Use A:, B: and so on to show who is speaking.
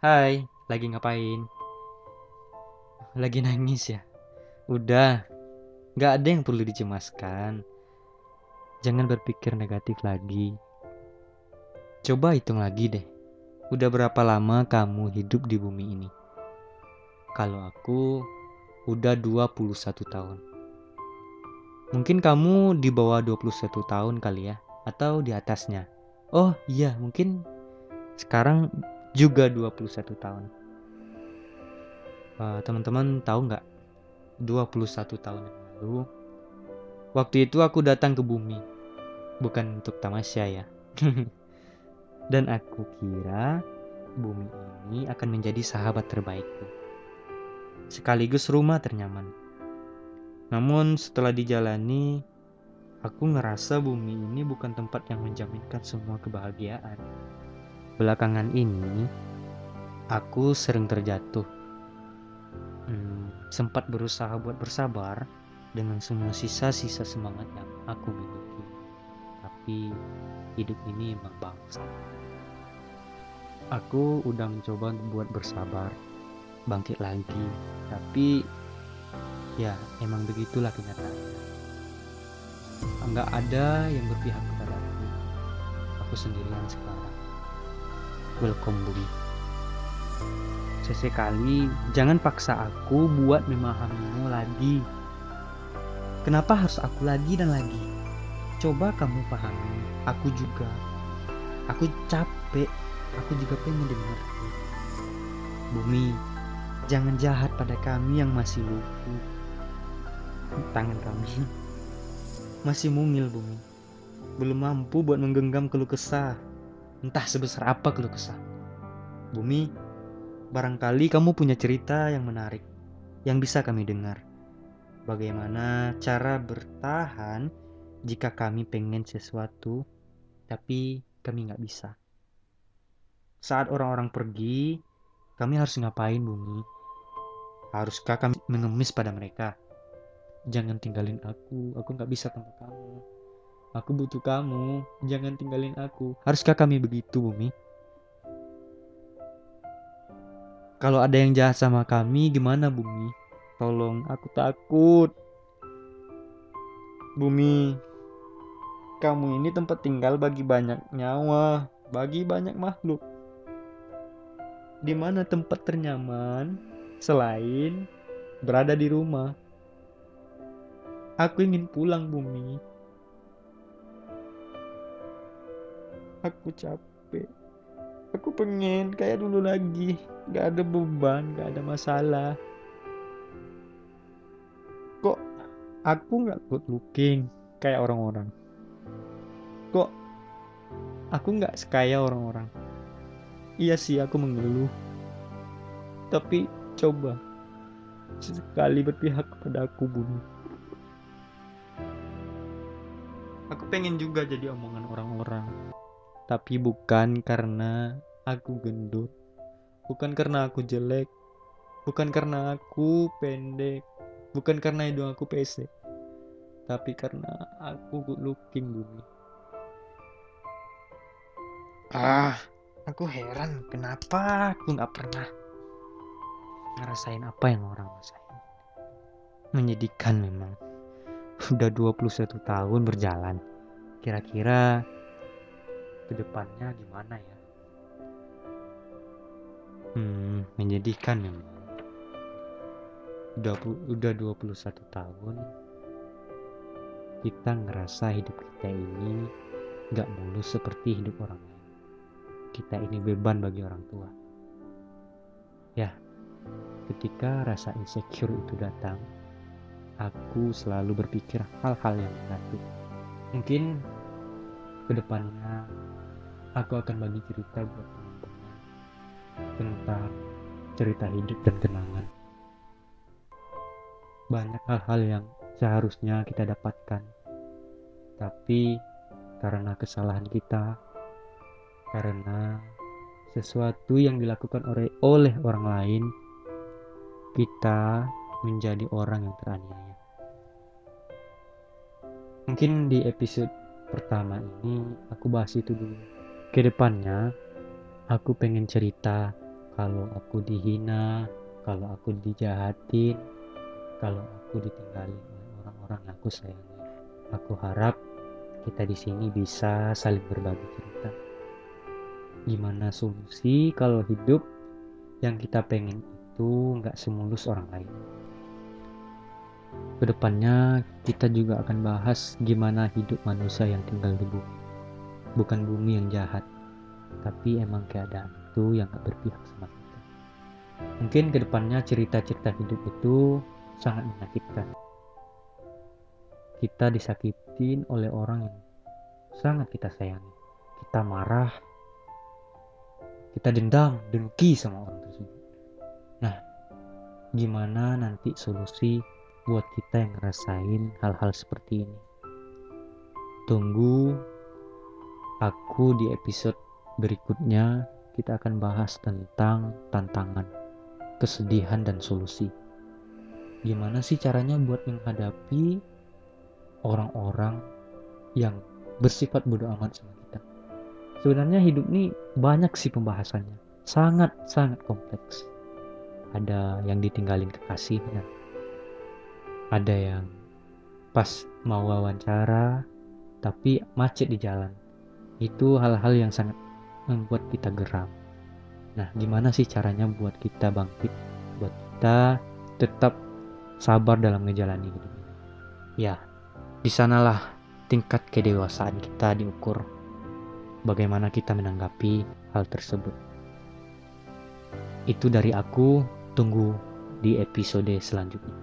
A: Hai, lagi ngapain? Lagi nangis ya? Udah, gak ada yang perlu dicemaskan. Jangan berpikir negatif lagi. Coba hitung lagi deh. Udah berapa lama kamu hidup di bumi ini? Kalau aku udah 21 tahun. Mungkin kamu di bawah 21 tahun kali ya, atau di atasnya. Oh iya, mungkin sekarang juga 21 tahun. Uh, teman-teman tahu nggak? 21 tahun yang lalu waktu itu aku datang ke bumi. Bukan untuk tamasya ya. Dan aku kira bumi ini akan menjadi sahabat terbaikku. Sekaligus rumah ternyaman. Namun setelah dijalani aku ngerasa bumi ini bukan tempat yang menjaminkan semua kebahagiaan Belakangan ini, aku sering terjatuh. Hmm, sempat berusaha buat bersabar dengan semua sisa-sisa semangat yang aku miliki. Tapi hidup ini emang bangsa. Aku udah mencoba buat bersabar, bangkit lagi. Tapi ya emang begitulah kenyataannya. Enggak ada yang berpihak kepada aku. Aku sendirian sekarang welcome bumi. Sesekali jangan paksa aku buat memahamimu lagi. Kenapa harus aku lagi dan lagi? Coba kamu pahami aku juga. Aku capek aku juga pengen dengar bumi jangan jahat pada kami yang masih lumpuh tangan kami masih mungil bumi. Belum mampu buat menggenggam keluh kesah entah sebesar apa keluh kesah. Bumi, barangkali kamu punya cerita yang menarik, yang bisa kami dengar. Bagaimana cara bertahan jika kami pengen sesuatu, tapi kami nggak bisa. Saat orang-orang pergi, kami harus ngapain bumi? Haruskah kami mengemis pada mereka? Jangan tinggalin aku, aku nggak bisa tanpa kamu. Aku butuh kamu, jangan tinggalin aku. Haruskah kami begitu, Bumi? Kalau ada yang jahat sama kami, gimana, Bumi? Tolong, aku takut. Bumi, kamu ini tempat tinggal bagi banyak nyawa, bagi banyak makhluk. Di mana tempat ternyaman selain berada di rumah? Aku ingin pulang, Bumi. Aku capek. Aku pengen kayak dulu lagi. Gak ada beban, gak ada masalah. Kok aku gak good looking kayak orang-orang? Kok aku gak sekaya orang-orang? Iya sih aku mengeluh. Tapi coba sekali berpihak kepada aku bumi. Aku pengen juga jadi omongan orang-orang tapi bukan karena aku gendut, bukan karena aku jelek, bukan karena aku pendek, bukan karena hidung aku pesek, tapi karena aku good looking bumi. Ah, aku heran kenapa aku nggak pernah ngerasain apa yang orang rasain. Menyedihkan memang. Udah 21 tahun berjalan. Kira-kira ke depannya gimana ya? Hmm menyedihkan memang. Udah udah 21 tahun kita ngerasa hidup kita ini gak mulus seperti hidup orang lain. Kita ini beban bagi orang tua. Ya ketika rasa insecure itu datang aku selalu berpikir hal-hal yang negatif. Mungkin ke depannya aku akan bagi cerita buat teman-teman tentang cerita hidup dan kenangan. Banyak hal-hal yang seharusnya kita dapatkan, tapi karena kesalahan kita, karena sesuatu yang dilakukan oleh oleh orang lain, kita menjadi orang yang teraniaya. Mungkin di episode pertama ini aku bahas itu dulu ke depannya aku pengen cerita kalau aku dihina, kalau aku dijahatin, kalau aku ditinggalin oleh orang-orang yang aku sayangi. Aku harap kita di sini bisa saling berbagi cerita. Gimana solusi kalau hidup yang kita pengen itu nggak semulus orang lain. Ke depannya kita juga akan bahas gimana hidup manusia yang tinggal di bumi. Bukan bumi yang jahat, tapi emang keadaan itu yang gak berpihak sama kita. Mungkin ke depannya cerita-cerita hidup itu sangat menyakitkan. Kita disakitin oleh orang yang sangat kita sayangi. Kita marah, kita dendam, dengki sama orang tersebut. Nah, gimana nanti solusi buat kita yang ngerasain hal-hal seperti ini? Tunggu aku di episode berikutnya kita akan bahas tentang tantangan, kesedihan, dan solusi. Gimana sih caranya buat menghadapi orang-orang yang bersifat bodoh amat sama kita? Sebenarnya hidup ini banyak sih pembahasannya, sangat-sangat kompleks. Ada yang ditinggalin kekasihnya, ada yang pas mau wawancara tapi macet di jalan. Itu hal-hal yang sangat membuat kita geram. Nah, gimana sih caranya buat kita bangkit, buat kita tetap sabar dalam menjalani hidup ini? Ya, di sanalah tingkat kedewasaan kita diukur. Bagaimana kita menanggapi hal tersebut. Itu dari aku, tunggu di episode selanjutnya.